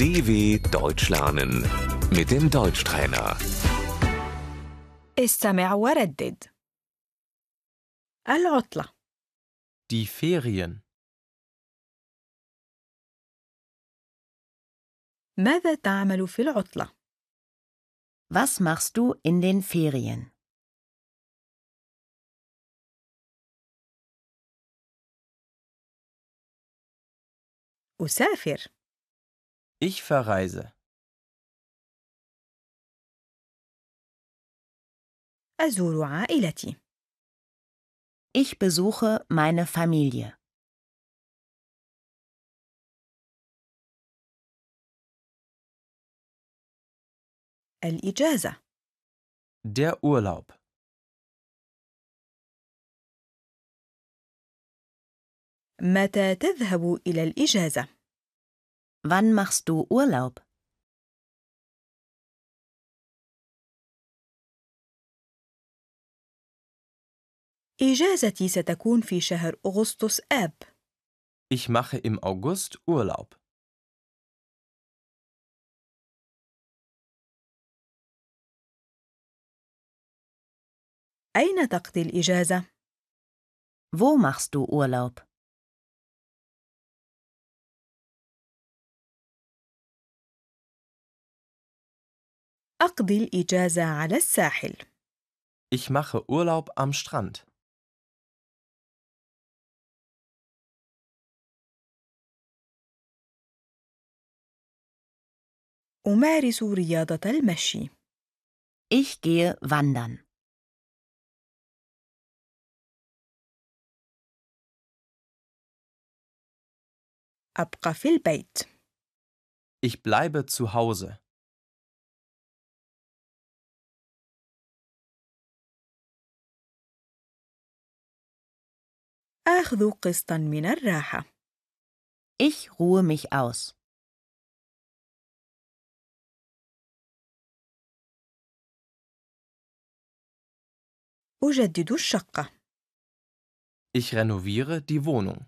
DW Deutsch lernen mit dem Deutschtrainer. استمع وردد العطلة Die Ferien. ماذا تعمل في العطلة؟ Was machst du in den Ferien? أسافر Ich verreise. أزور عائلتي Ich besuche meine Familie. الإجازة Der Urlaub. متى تذهب إلى الإجازة؟ Wann machst du Urlaub? إجازتي ستكون في شهر أغسطس آب Ich mache im August Urlaub. أين تقضي الإجازة؟ Wo machst du Urlaub? أقضي الإجازة على الساحل Ich mache Urlaub am Strand. أمارس رياضة المشي Ich gehe wandern. أبقى في البيت Ich bleibe zu Hause. آخذ قسطا من الراحة Ich ruhe mich aus. أجدد الشقة Ich renoviere die Wohnung.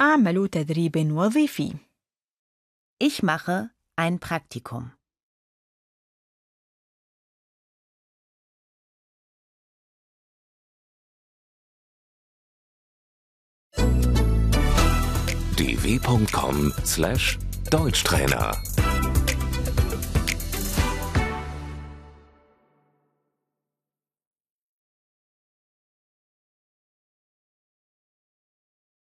أعمل تدريب وظيفي Ich mache ein Praktikum. dw.com/deutschtrainer